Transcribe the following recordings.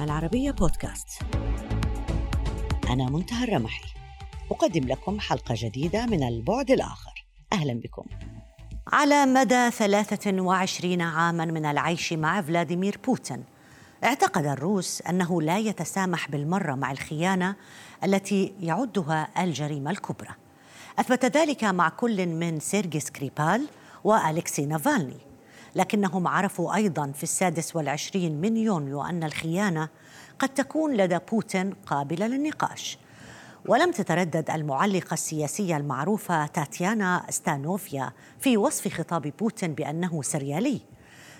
العربية بودكاست. أنا منتهى الرمحي. أقدم لكم حلقة جديدة من البعد الآخر. أهلا بكم. على مدى 23 عاما من العيش مع فلاديمير بوتين اعتقد الروس أنه لا يتسامح بالمرة مع الخيانة التي يعدها الجريمة الكبرى. أثبت ذلك مع كل من سيرجي سكريبال وأليكسي نافالني لكنهم عرفوا أيضا في السادس والعشرين من يونيو أن الخيانة قد تكون لدى بوتين قابلة للنقاش. ولم تتردد المعلقة السياسية المعروفة تاتيانا ستانوفايا في وصف خطاب بوتين بأنه سريالي.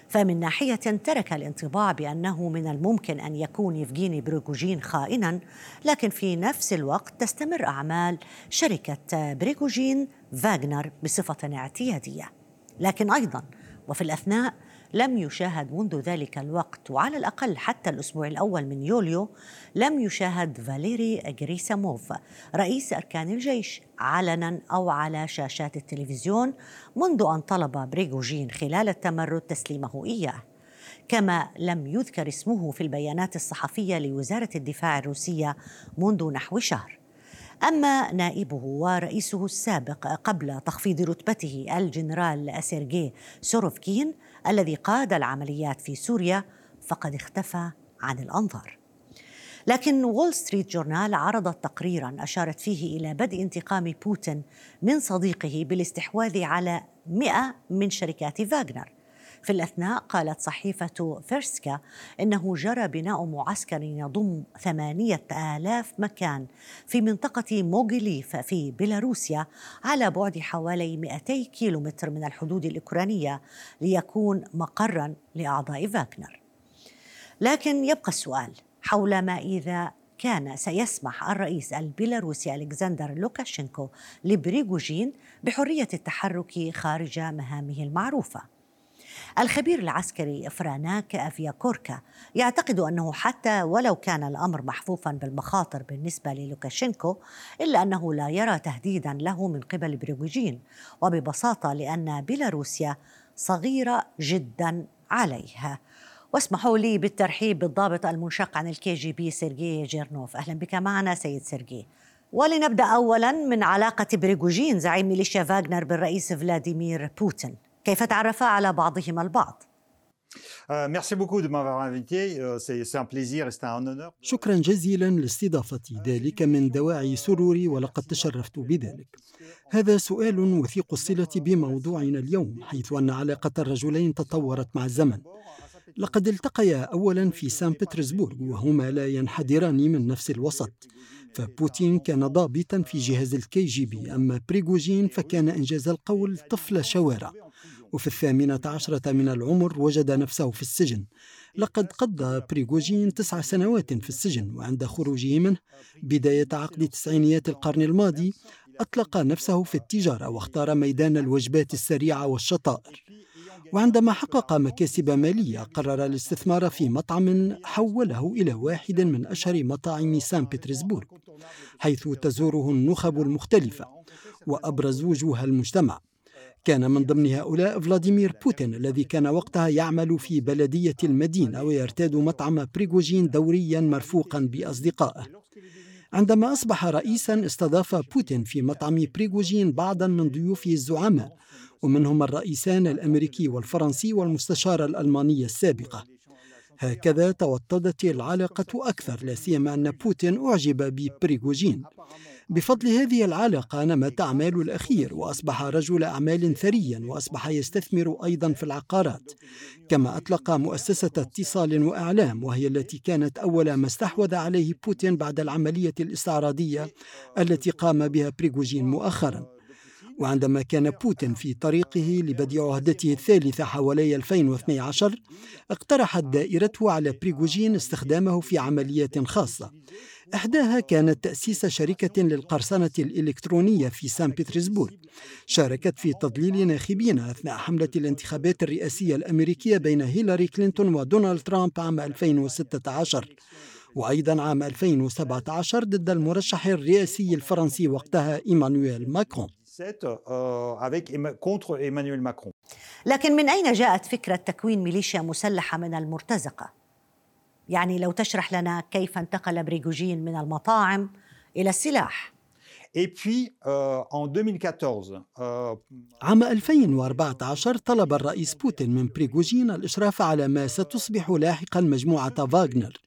فمن ناحية ترك الانطباع بأنه من الممكن أن يكون يفجيني بريغوجين خائنا لكن في نفس الوقت تستمر أعمال شركة بريغوجين فاغنر بصفة اعتيادية. لكن أيضا وفي الأثناء لم يشاهد منذ ذلك الوقت وعلى الأقل حتى الأسبوع الأول من يوليو لم يشاهد فاليري جريساموف رئيس أركان الجيش علنا أو على شاشات التلفزيون منذ أن طلب بريغوجين خلال التمرد تسليمه إياه. كما لم يذكر اسمه في البيانات الصحفية لوزارة الدفاع الروسية منذ نحو شهر. أما نائبه ورئيسه السابق قبل تخفيض رتبته الجنرال سيرجي سوروفيكين الذي قاد العمليات في سوريا فقد اختفى عن الأنظار. لكن وول ستريت جورنال عرضت تقريرا أشارت فيه إلى بدء انتقام بوتين من صديقه بالاستحواذ على 100 من شركات فاغنر. في الأثناء قالت صحيفة فيرستكا إنه جرى بناء معسكر يضم ثمانية آلاف مكان في منطقة موغليف في بيلاروسيا على بعد حوالي 200 كيلومتر من الحدود الأوكرانية ليكون مقرا لأعضاء فاغنر. لكن يبقى السؤال حول ما إذا كان سيسمح الرئيس البيلاروسي ألكسندر لوكاشينكو لبريغوجين بحرية التحرك خارج مهامه المعروفة. الخبير العسكري فراناك أفياكوركا يعتقد أنه حتى ولو كان الأمر محفوفا بالمخاطر بالنسبة للوكاشينكو إلا أنه لا يرى تهديدا له من قبل بريغوجين وببساطة لأن بيلاروسيا صغيرة جدا عليه. واسمحوا لي بالترحيب بالضابط المنشق عن الكي جي بي سيرجي جيرنوف. أهلا بك معنا سيد سيرجي. ولنبدأ أولا من علاقة بريغوجين زعيم ميليشيا فاغنر بالرئيس فلاديمير بوتين. كيف تعرفا على بعضهما البعض؟ euh, euh, شكرا جزيلا لاستضافتي ذلك من دواعي سروري ولقد تشرفت بذلك. هذا سؤال وثيق الصلة بموضوعنا اليوم حيث أن علاقة الرجلين تطورت مع الزمن. لقد التقيا أولا في سان بطرسبورغ وهما لا ينحدران من نفس الوسط. فبوتين كان ضابطا في جهاز الكي جي بي أما بريغوجين فكان إن جاز القول طفل شوارع. وفي الثامنة عشرة من العمر وجد نفسه في السجن. لقد قضى بريغوجين تسع سنوات في السجن وعند خروجه منه بداية عقد تسعينيات القرن الماضي أطلق نفسه في التجارة واختار ميدان الوجبات السريعة والشطائر. وعندما حقق مكاسب مالية قرر الاستثمار في مطعم حوله إلى واحد من أشهر مطاعم سان بطرسبورغ حيث تزوره النخب المختلفة وأبرز وجوه المجتمع. كان من ضمن هؤلاء فلاديمير بوتين الذي كان وقتها يعمل في بلدية المدينة ويرتاد مطعم بريغوجين دوريا مرفوقا بأصدقائه. عندما أصبح رئيسا استضاف بوتين في مطعم بريغوجين بعضا من ضيوفه الزعماء ومنهم الرئيسان الأمريكي والفرنسي والمستشارة الألمانية السابقة هكذا توطدت العلاقة أكثر لا سيما أن بوتين أعجب ببريغوجين. بفضل هذه العلاقة نمت أعمال الأخير وأصبح رجل أعمال ثريا وأصبح يستثمر أيضا في العقارات. كما أطلق مؤسسة اتصال وإعلام وهي التي كانت أول ما استحوذ عليه بوتين بعد العملية الاستعراضية التي قام بها بريغوجين مؤخرا. وعندما كان بوتين في طريقه لبدء عهدته الثالثة حوالي 2012 اقترحت دائرته على بريغوجين استخدامه في عمليات خاصة. إحداها كانت تأسيس شركة للقرصنة الإلكترونية في سان بطرسبورغ. شاركت في تضليل ناخبين أثناء حملة الانتخابات الرئاسية الأمريكية بين هيلاري كلينتون ودونالد ترامب عام 2016 وأيضا عام 2017 ضد المرشح الرئاسي الفرنسي وقتها إيمانويل ماكرون. لكن من أين جاءت فكرة تكوين ميليشيا مسلحة من المرتزقة؟ يعني لو تشرح لنا كيف انتقل بريغوجين من المطاعم إلى السلاح. Et puis, euh, en 2014, euh... عام 2014 طلب الرئيس بوتين من بريغوجين الإشراف على ما ستصبح لاحقا مجموعة فاغنر.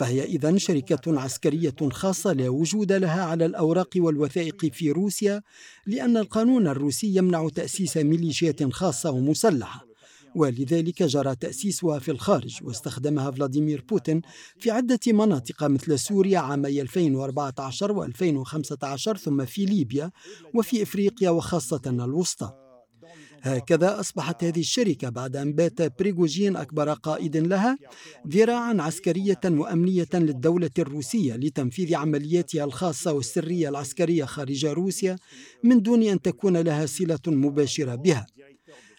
فهي إذا شركة عسكرية خاصة لا وجود لها على الأوراق والوثائق في روسيا لأن القانون الروسي يمنع تأسيس ميليشيات خاصة ومسلحة. ولذلك جرى تأسيسها في الخارج واستخدمها فلاديمير بوتين في عدة مناطق مثل سوريا عامي 2014 و2015 ثم في ليبيا وفي إفريقيا وخاصة الوسطى. هكذا أصبحت هذه الشركة بعد أن بات بريغوجين أكبر قائد لها ذراعا عسكرية وأمنية للدولة الروسية لتنفيذ عملياتها الخاصة والسرية العسكرية خارج روسيا من دون أن تكون لها صلة مباشرة بها.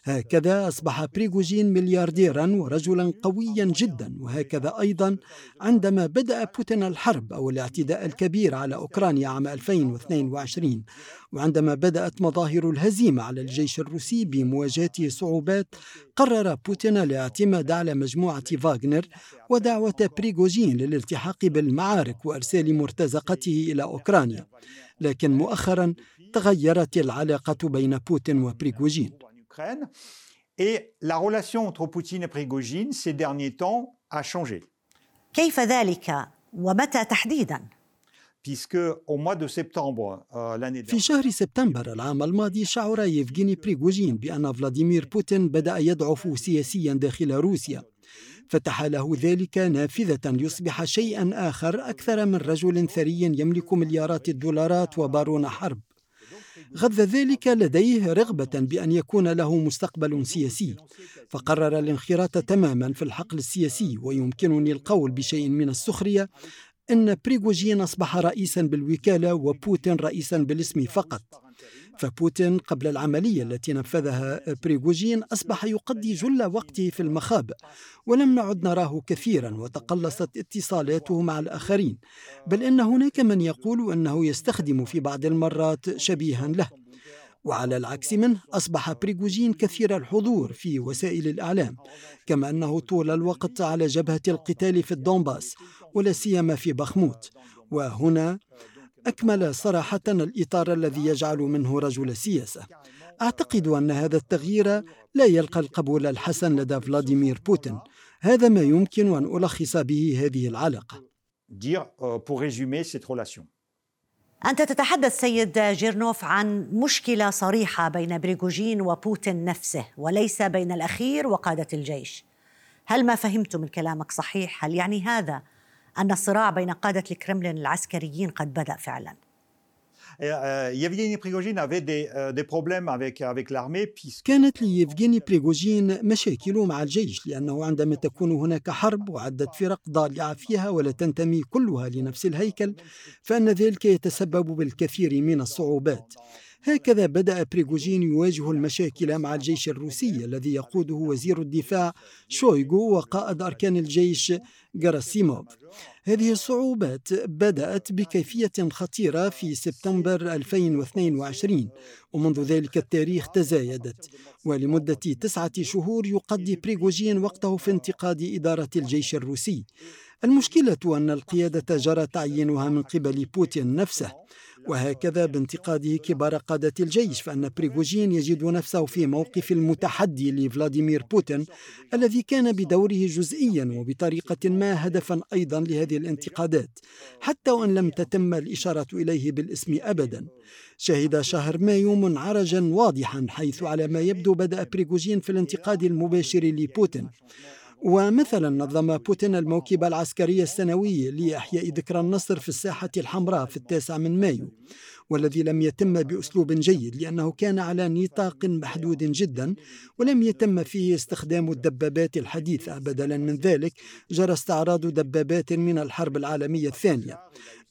هكذا أصبح بريغوجين مليارديرا ورجلا قويا جدا وهكذا أيضا عندما بدأ بوتين الحرب أو الاعتداء الكبير على أوكرانيا عام 2022 وعندما بدأت مظاهر الهزيمة على الجيش الروسي بمواجهة صعوبات قرر بوتين الاعتماد على مجموعة فاغنر ودعوة بريغوجين للالتحاق بالمعارك وإرسال مرتزقته إلى أوكرانيا لكن مؤخرا تغيرت العلاقة بين بوتين وبريغوجين. l'Ukraine. Et la relation entre Poutine et Prigogine ces derniers temps a changé. كيف ذلك ومتى تحديدا؟ puisque au mois de septembre euh, l'année في شهر سبتمبر العام الماضي شعر يفغيني بريغوجين بأن فلاديمير بوتين بدأ يضعف سياسيا داخل روسيا فتح له ذلك نافذة ليصبح شيئا آخر أكثر من رجل ثري يملك مليارات الدولارات وبارون حرب غذى ذلك لديه رغبة بأن يكون له مستقبل سياسي فقرر الانخراط تماما في الحقل السياسي ويمكنني القول بشيء من السخرية أن بريغوجين أصبح رئيسا بالوكالة وبوتين رئيسا بالاسم فقط. فبوتين قبل العملية التي نفذها بريغوجين أصبح يقضي جل وقته في المخابئ ولم نعد نراه كثيرا وتقلصت اتصالاته مع الآخرين بل إن هناك من يقول أنه يستخدم في بعض المرات شبيها له. وعلى العكس منه أصبح بريغوجين كثير الحضور في وسائل الإعلام كما أنه طول الوقت على جبهة القتال في الدونباس ولا سيما في بخموت. وهنا أكمل صراحة الإطار الذي يجعل منه رجل سياسة. أعتقد أن هذا التغيير لا يلقى القبول الحسن لدى فلاديمير بوتين. هذا ما يمكن أن ألخص به هذه العلاقة. Euh, أنت تتحدث سيد جيرنوف عن مشكلة صريحة بين بريغوجين وبوتين نفسه وليس بين الأخير وقادة الجيش. هل ما فهمت من كلامك صحيح؟ هل يعني هذا أن الصراع بين قادة الكرملين العسكريين قد بدأ فعلا. كانت ليفغيني بريغوجين مشاكل مع الجيش لأنه عندما تكون هناك حرب وعدة فرق ضالعة فيها ولا تنتمي كلها لنفس الهيكل فإن ذلك يتسبب بالكثير من الصعوبات. هكذا بدأ بريغوجين يواجه المشاكل مع الجيش الروسي الذي يقوده وزير الدفاع شويغو وقائد أركان الجيش جراسيموف هذه الصعوبات بدأت بكيفية خطيرة في سبتمبر 2022 ومنذ ذلك التاريخ تزايدت. ولمدة تسعة شهور يقضي بريغوجين وقته في انتقاد إدارة الجيش الروسي. المشكلة أن القيادة جرى تعيينها من قبل بوتين نفسه وهكذا بانتقاده كبار قادة الجيش فأن بريغوجين يجد نفسه في موقف المتحدي لفلاديمير بوتين الذي كان بدوره جزئيا وبطريقة ما هدفا أيضا لهذه الانتقادات حتى وإن لم تتم الإشارة إليه بالاسم أبدا. شهد شهر مايو منعرجا واضحا حيث على ما يبدو بدأ بريغوجين في الانتقاد المباشر لبوتين. ومثلا نظم بوتين الموكب العسكري السنوي لإحياء ذكرى النصر في الساحة الحمراء في التاسع من مايو. والذي لم يتم بأسلوب جيد لأنه كان على نطاق محدود جدا ولم يتم فيه استخدام الدبابات الحديثة. بدلا من ذلك جرى استعراض دبابات من الحرب العالمية الثانية.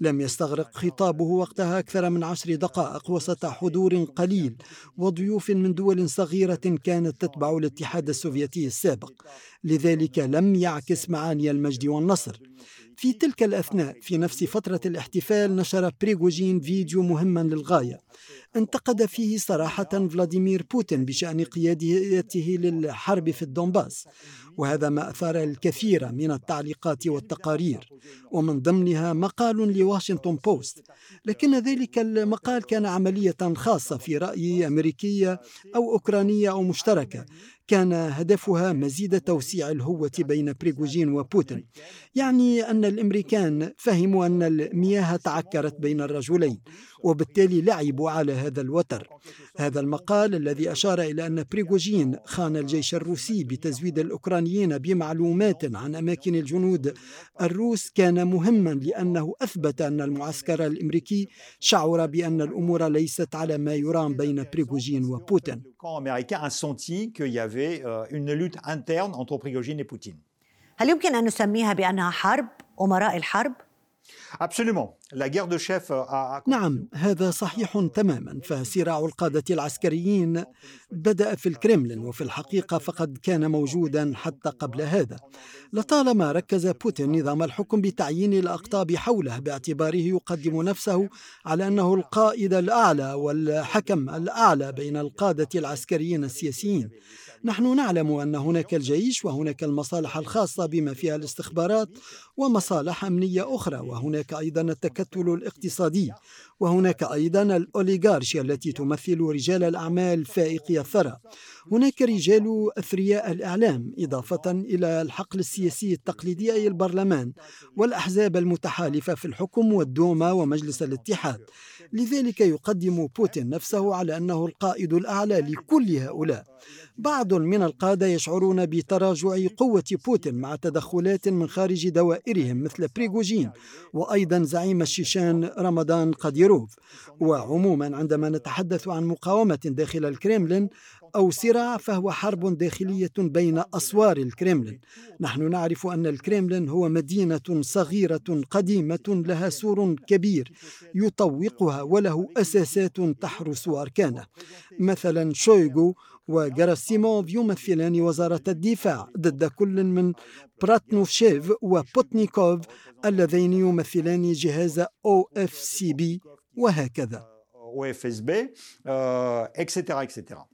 لم يستغرق خطابه وقتها أكثر من عشر دقائق وسط حضور قليل وضيوف من دول صغيرة كانت تتبع الاتحاد السوفيتي السابق. لذلك لم يعكس معاني المجد والنصر. في تلك الأثناء في نفس فترة الاحتفال نشر بريغوجين فيديو مهما للغاية. انتقد فيه صراحة فلاديمير بوتين بشأن قيادته للحرب في الدونباس وهذا ما أثار الكثير من التعليقات والتقارير ومن ضمنها مقال لواشنطن بوست لكن ذلك المقال كان عملية خاصة في رأيي أمريكية أو أوكرانية أو مشتركة كان هدفها مزيد توسيع الهوة بين بريغوجين وبوتين يعني أن الأمريكان فهموا أن المياه تعكرت بين الرجلين وبالتالي لعبوا على هذا الوتر هذا المقال الذي أشار إلى أن بريغوجين خان الجيش الروسي بتزويد الأوكرانيين بمعلومات عن أماكن الجنود الروس كان مهما لأنه أثبت أن المعسكر الأمريكي شعر بأن الأمور ليست على ما يرام بين بريغوجين وبوتين هل يمكن أن نسميها بأنها حرب أمراء الحرب؟ Absolument. A... نعم هذا صحيح تماما فصراع القادة العسكريين بدأ في الكرملين وفي الحقيقة فقد كان موجودا حتى قبل هذا. لطالما ركز بوتين نظام الحكم بتعيين الأقطاب حوله باعتباره يقدم نفسه على أنه القائد الأعلى والحكم الأعلى بين القادة العسكريين السياسيين. نحن نعلم أن هناك الجيش وهناك المصالح الخاصة بما فيها الاستخبارات ومصالح أمنية أخرى وهناك أيضا التكتل الاقتصادي. وهناك أيضا الأوليغارشيا التي تمثل رجال الأعمال فائقي الثرى. هناك رجال أثرياء الإعلام إضافة إلى الحقل السياسي التقليدي أي البرلمان والأحزاب المتحالفة في الحكم والدوما ومجلس الاتحاد. لذلك يقدم بوتين نفسه على أنه القائد الأعلى لكل هؤلاء. بعض من القادة يشعرون بتراجع قوة بوتين مع تدخلات من خارج دوائرهم مثل بريغوجين وأيضا زعيم الشيشان رمضان قديروف وعموما عندما نتحدث عن مقاومة داخل الكريملين أو صراع فهو حرب داخلية بين أسوار الكريملين. نحن نعرف أن الكريملين هو مدينة صغيرة قديمة لها سور كبير يطوقها وله أساسات تحرس أركانه. مثلا شويغو وجراسيموف يمثلان وزارة الدفاع ضد كل من براتنوفشيف وبوتنيكوف اللذين يمثلان جهاز أو إف إس بي. وهكذا. extra extra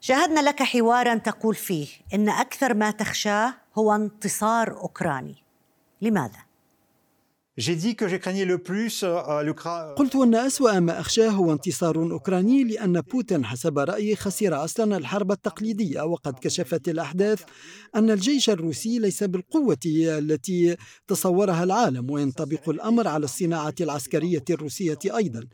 شاهدنا لك حوارا تقول فيه إن أكثر ما تخشاه هو انتصار أوكراني. لماذا؟ قلت أن أسوأ ما أخشاه هو انتصار أوكراني لأن بوتين حسب رأيي خسر أصلا الحرب التقليدية وقد كشفت الأحداث أن الجيش الروسي ليس بالقوة التي تصورها العالم وينطبق الأمر على الصناعة العسكرية الروسية أيضا.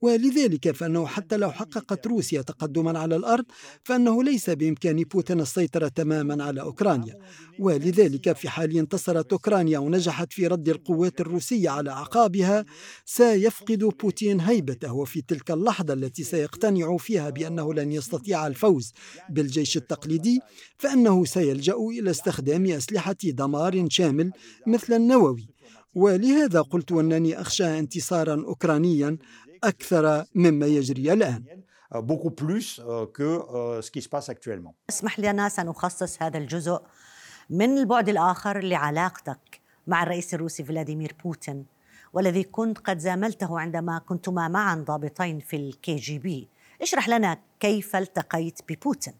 ولذلك فإنه حتى لو حققت روسيا تقدما على الأرض فإنه ليس بإمكان بوتين السيطرة تماما على أوكرانيا. ولذلك في حال انتصرت أوكرانيا ونجحت في رد القوات الروسية على أعقابها سيفقد بوتين هيبته وفي تلك اللحظة التي سيقتنع فيها بأنه لن يستطيع الفوز بالجيش التقليدي فإنه سيلجأ إلى استخدام أسلحة دمار شامل مثل النووي ولهذا قلت أنني أخشى انتصارا أوكرانيا أكثر مما يجري الآن beaucoup plus que ce qui se passe actuellement. اسمح لنا سنخصص هذا الجزء من البعد الآخر لعلاقتك مع الرئيس الروسي فلاديمير بوتين والذي كنت قد زاملته عندما كنتما معا ضابطين في الكي جي بي اشرح لنا كيف التقيت ببوتين.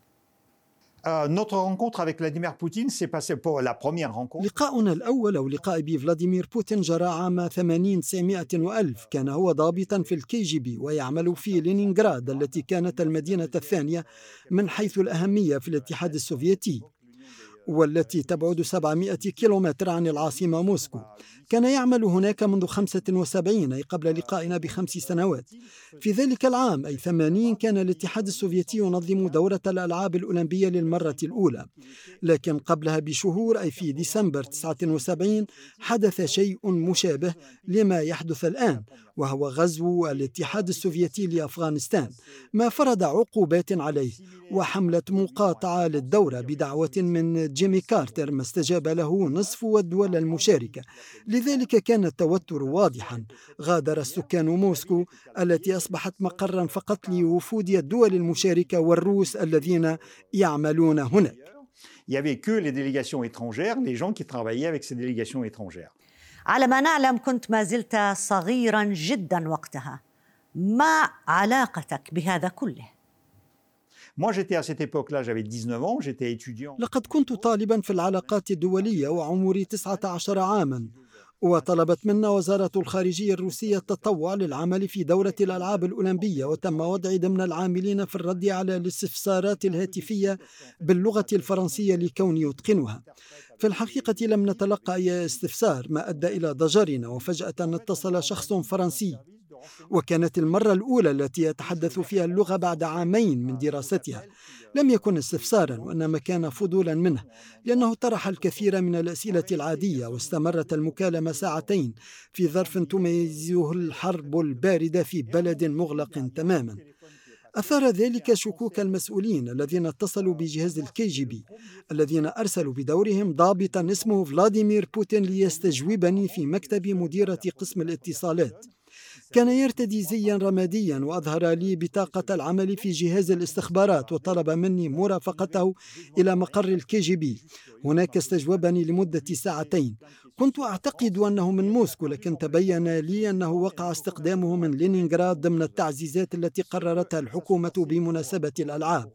Rencontre. لقاؤنا الأول أول لقاء بفلاديمير بوتين جرى عام 80 900 وألف. كان هو ضابطا في الكي جي بي ويعمل في لينينغراد التي كانت المدينة الثانية من حيث الأهمية في الاتحاد السوفيتي. والتي تبعد 700 كيلومتر عن العاصمة موسكو. كان يعمل هناك منذ 75 أي قبل لقائنا بخمس سنوات. في ذلك العام أي 80 كان الاتحاد السوفيتي ينظم دورة الألعاب الأولمبية للمرة الأولى. لكن قبلها بشهور أي في ديسمبر 79 حدث شيء مشابه لما يحدث الآن. وهو غزو الاتحاد السوفيتي لأفغانستان ما فرض عقوبات عليه وحملة مقاطعة للدورة بدعوة من جيمي كارتر ما استجاب له نصف الدول المشاركة. لذلك كان التوتر واضحا. غادر السكان موسكو التي أصبحت مقرا فقط لوفود الدول المشاركة والروس الذين يعملون هناك. Il n'y avait que les délégations étrangères, les gens qui travaillaient avec ces délégations étrangères. على ما نعلم كنت ما زلت صغيرا جدا وقتها. ما علاقتك بهذا كله؟ Moi, j'étais à cette époque-là, j'avais 19 ans, j'étais étudiant. لقد كنت طالبا في العلاقات الدولية وعمري 19 عاما. وطلبت منا وزارة الخارجية الروسية التطوع للعمل في دورة الألعاب الأولمبية وتم وضعي ضمن العاملين في الرد على الاستفسارات الهاتفية باللغة الفرنسية لكوني أتقنها في الحقيقة لم نتلقى أي استفسار ما أدى إلى ضجرنا وفجأة اتصل شخص فرنسي وكانت المرة الأولى التي يتحدث فيها اللغة بعد عامين من دراستها. لم يكن استفسارا وإنما كان فضولا منه لأنه طرح الكثير من الأسئلة العادية واستمرت المكالمة ساعتين في ظرف تميزه الحرب الباردة في بلد مغلق تماما. أثار ذلك شكوك المسؤولين الذين اتصلوا بجهاز الكي جي بي الذين أرسلوا بدورهم ضابطا اسمه فلاديمير بوتين ليستجوبني في مكتب مديرة قسم الاتصالات. كان يرتدي زيا رماديا وأظهر لي بطاقة العمل في جهاز الاستخبارات وطلب مني مرافقته إلى مقر الكي جي بي. هناك استجوبني لمدة ساعتين. كنت أعتقد أنه من موسكو لكن تبين لي أنه وقع استقدامه من لينينغراد ضمن التعزيزات التي قررتها الحكومة بمناسبة الألعاب.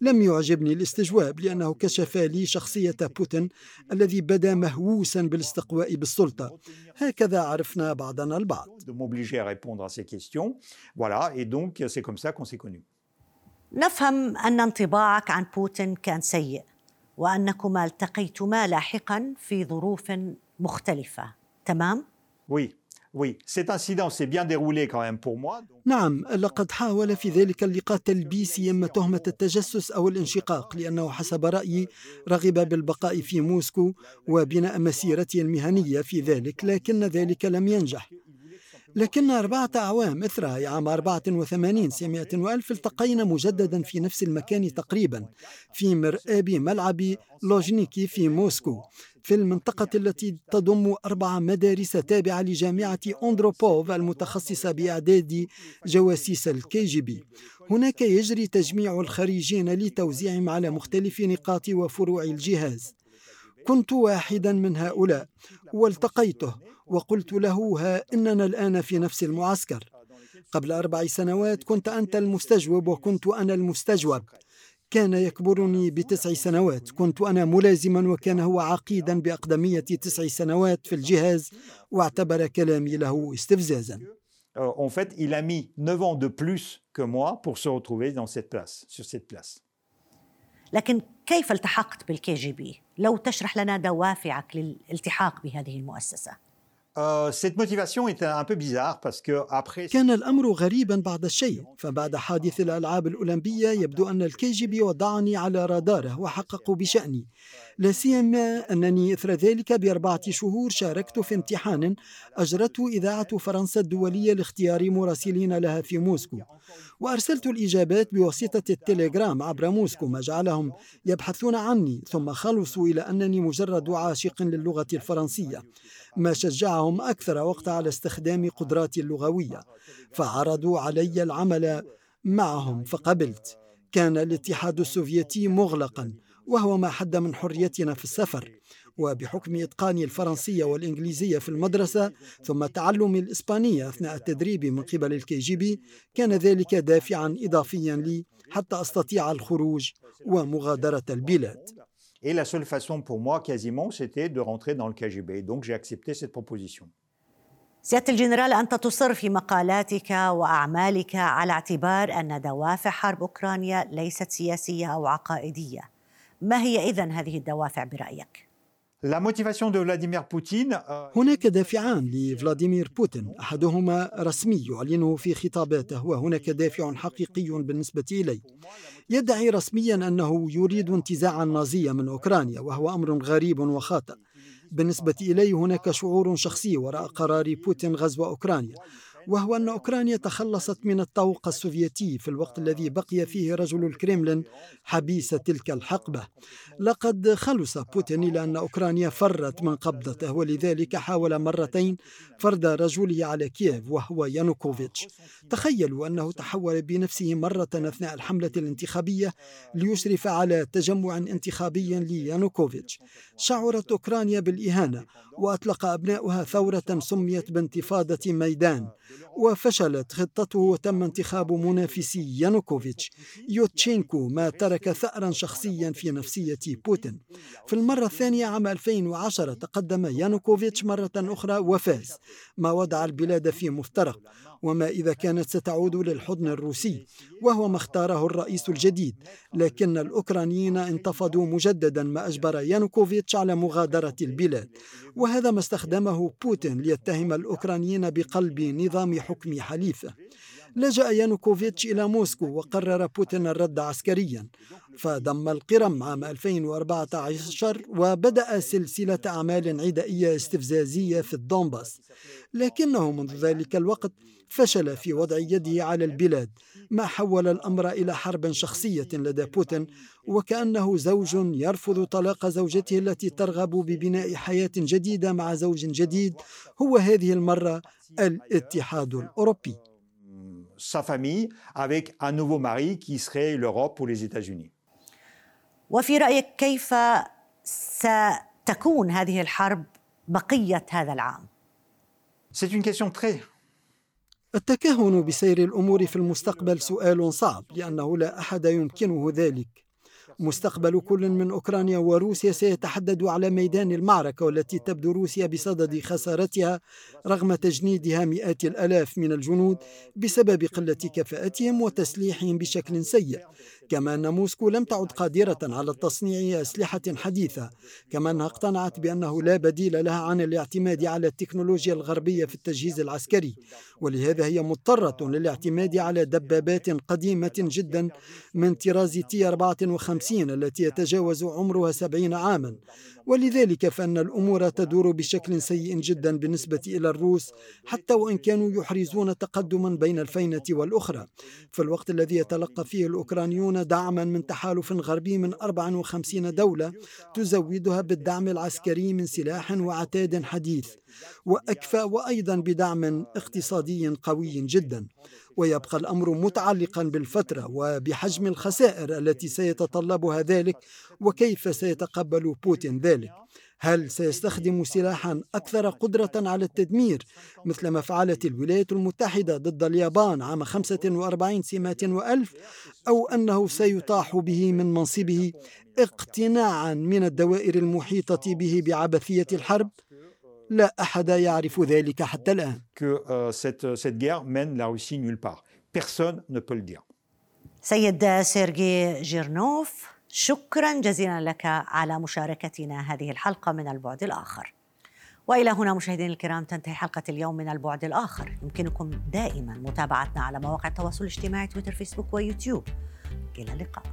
لم يعجبني الاستجواب لأنه كشف لي شخصية بوتين الذي بدا مهووسا بالاستقواء بالسلطة. هكذا عرفنا بعضنا البعض. نفهم أن انطباعك عن بوتين كان سيء. وأنكما التقيتما لاحقا في ظروف مختلفة تمام؟ Oui, oui. Cet incident s'est bien déroulé quand même pour moi. نعم لقد حاول في ذلك اللقاء تلبيسي إما تهمة التجسس أو الانشقاق لأنه حسب رأيي رغب بالبقاء في موسكو وبناء مسيرته المهنية في ذلك لكن ذلك لم ينجح لكن أربعة أعوام إثرها عام 84 سمئة وألف التقينا مجددا في نفس المكان تقريبا في مرآب ملعب لوجنيكي في موسكو في المنطقة التي تضم أربع مدارس تابعة لجامعة أندروبوف المتخصصة بإعداد جواسيس الكي جي بي. هناك يجري تجميع الخريجين لتوزيعهم على مختلف نقاط وفروع الجهاز. كنت واحدا من هؤلاء والتقيته وقلت له ها إننا الآن في نفس المعسكر قبل أربع سنوات كنت أنت المستجوب وكنت أنا المستجوب كان يكبرني بتسع سنوات كنت أنا ملازما وكان هو عقيدا بأقدمية تسع سنوات في الجهاز واعتبر كلامي له استفزازا En fait, il a mis 9 ans de plus que moi pour se retrouver dans cette place, sur cette place. لكن كيف التحقت بالكي جي بي؟ لو تشرح لنا دوافعك للالتحاق بهذه المؤسسة. كان الأمر غريبا بعض الشيء. فبعد حادث الألعاب الأولمبية يبدو أن الكي جي بي وضعني على راداره وحققوا بشأني. لا سيما أنني إثر ذلك بأربعة شهور شاركت في امتحان أجرته إذاعة فرنسا الدولية لاختيار مراسلين لها في موسكو وأرسلت الإجابات بواسطة التليجرام عبر موسكو ما جعلهم يبحثون عني ثم خلصوا إلى أنني مجرد عاشق للغة الفرنسية ما شجعهم أكثر وقت على استخدام قدراتي اللغوية فعرضوا علي العمل معهم فقبلت. كان الاتحاد السوفيتي مغلقا وهو ما حد من حريتنا في السفر وبحكم إتقاني الفرنسية والإنجليزية في المدرسة ثم تعلم الإسبانية أثناء التدريب من قبل الكي جي بي كان ذلك دافعا إضافيا لي حتى أستطيع الخروج ومغادرة البلاد Et la seule façon pour moi, quasiment, c'était de rentrer dans le KGB. Donc j'ai accepté cette proposition. سيادة الجنرال أنت تصر في مقالاتك وأعمالك على اعتبار أن دوافع حرب أوكرانيا ليست سياسية أو عقائدية ما هي إذن هذه الدوافع برأيك؟ Euh, هناك دافعان لفلاديمير بوتين. أحدهما رسمي يعلنه في خطاباته وهناك دافع حقيقي بالنسبة الي يدعي رسميا أنه يريد انتزاع النازية من أوكرانيا وهو أمر غريب وخاطئ. بالنسبة الي هناك شعور شخصي وراء قرار بوتين غزو أوكرانيا. وهو أن أوكرانيا تخلصت من الطوق السوفيتي في الوقت الذي بقي فيه رجل الكريملين حبيس تلك الحقبة. لقد خلص بوتين إلى أن أوكرانيا فرت من قبضته ولذلك حاول مرتين فرض رجله على كييف وهو يانوكوفيتش. تخيلوا أنه تحول بنفسه مرة أثناء الحملة الانتخابية ليشرف على تجمع انتخابي ليانوكوفيتش. شعرت أوكرانيا بالإهانة وأطلق أبناؤها ثورة سميت بانتفاضة ميدان. وفشلت خطته وتم انتخاب منافسي يانوكوفيتش. يوتشينكو ما ترك ثأرا شخصيا في نفسية بوتين. في المرة الثانية عام 2010 تقدم يانوكوفيتش مرة أخرى وفاز. ما وضع البلاد في مفترق. وما إذا كانت ستعود للحضن الروسي وهو ما اختاره الرئيس الجديد. لكن الأوكرانيين انتفضوا مجددا ما أجبر يانوكوفيتش على مغادرة البلاد. وهذا ما استخدمه بوتين ليتهم الأوكرانيين بقلب نظام حكم حليفه لجأ يانوكوفيتش إلى موسكو وقرر بوتين الرد عسكريا. فضم القرم عام 2014 وبدأ سلسلة أعمال عدائية استفزازية في الدونباس. لكنه منذ ذلك الوقت فشل في وضع يده على البلاد ما حول الأمر إلى حرب شخصية لدى بوتين وكأنه زوج يرفض طلاق زوجته التي ترغب ببناء حياة جديدة مع زوج جديد هو هذه المرة الاتحاد الأوروبي sa famille avec un nouveau mari qui serait l'Europe ou les États-Unis. وفي رأيك كيف ستكون هذه الحرب بقية هذا العام؟ C'est une question très التكهن بسير الأمور في المستقبل سؤال صعب لأنه لا أحد يمكنه ذلك. مستقبل كل من أوكرانيا وروسيا سيتحدد على ميدان المعركة والتي تبدو روسيا بصدد خسارتها رغم تجنيدها مئات الآلاف من الجنود بسبب قلة كفاءتهم وتسليحهم بشكل سيء. كما أن موسكو لم تعد قادرة على تصنيع أسلحة حديثة كما أنها اقتنعت بأنه لا بديل لها عن الاعتماد على التكنولوجيا الغربية في التجهيز العسكري. ولهذا هي مضطرة للاعتماد على دبابات قديمة جدا من طراز تي 54 التي يتجاوز عمرها 70 عاما. ولذلك فإن الأمور تدور بشكل سيء جدا بالنسبة إلى الروس حتى وإن كانوا يحرزون تقدما بين الفينة والأخرى. في الوقت الذي يتلقى فيه الأوكرانيون دعما من تحالف غربي من 54 دولة تزودها بالدعم العسكري من سلاح وعتاد حديث وأكفى وأيضا بدعم اقتصادي قوي جدا. ويبقى الأمر متعلقا بالفترة وبحجم الخسائر التي سيتطلبها ذلك وكيف سيتقبل بوتين ذلك. هل سيستخدم سلاحا أكثر قدرة على التدمير مثل ما فعلت الولايات المتحدة ضد اليابان عام 45 سمات وألف أو أنه سيطاح به من منصبه اقتناعا من الدوائر المحيطة به بعبثية الحرب لا أحد يعرف ذلك حتى الآن. Euh, dire. سيد سيرجي جيرنوف شكرا جزيلا لك على مشاركتنا هذه الحلقة من البعد الآخر. وإلى هنا مشاهدينا الكرام تنتهي حلقة اليوم من البعد الآخر. يمكنكم دائما متابعتنا على مواقع التواصل الاجتماعي تويتر فيسبوك ويوتيوب. إلى اللقاء.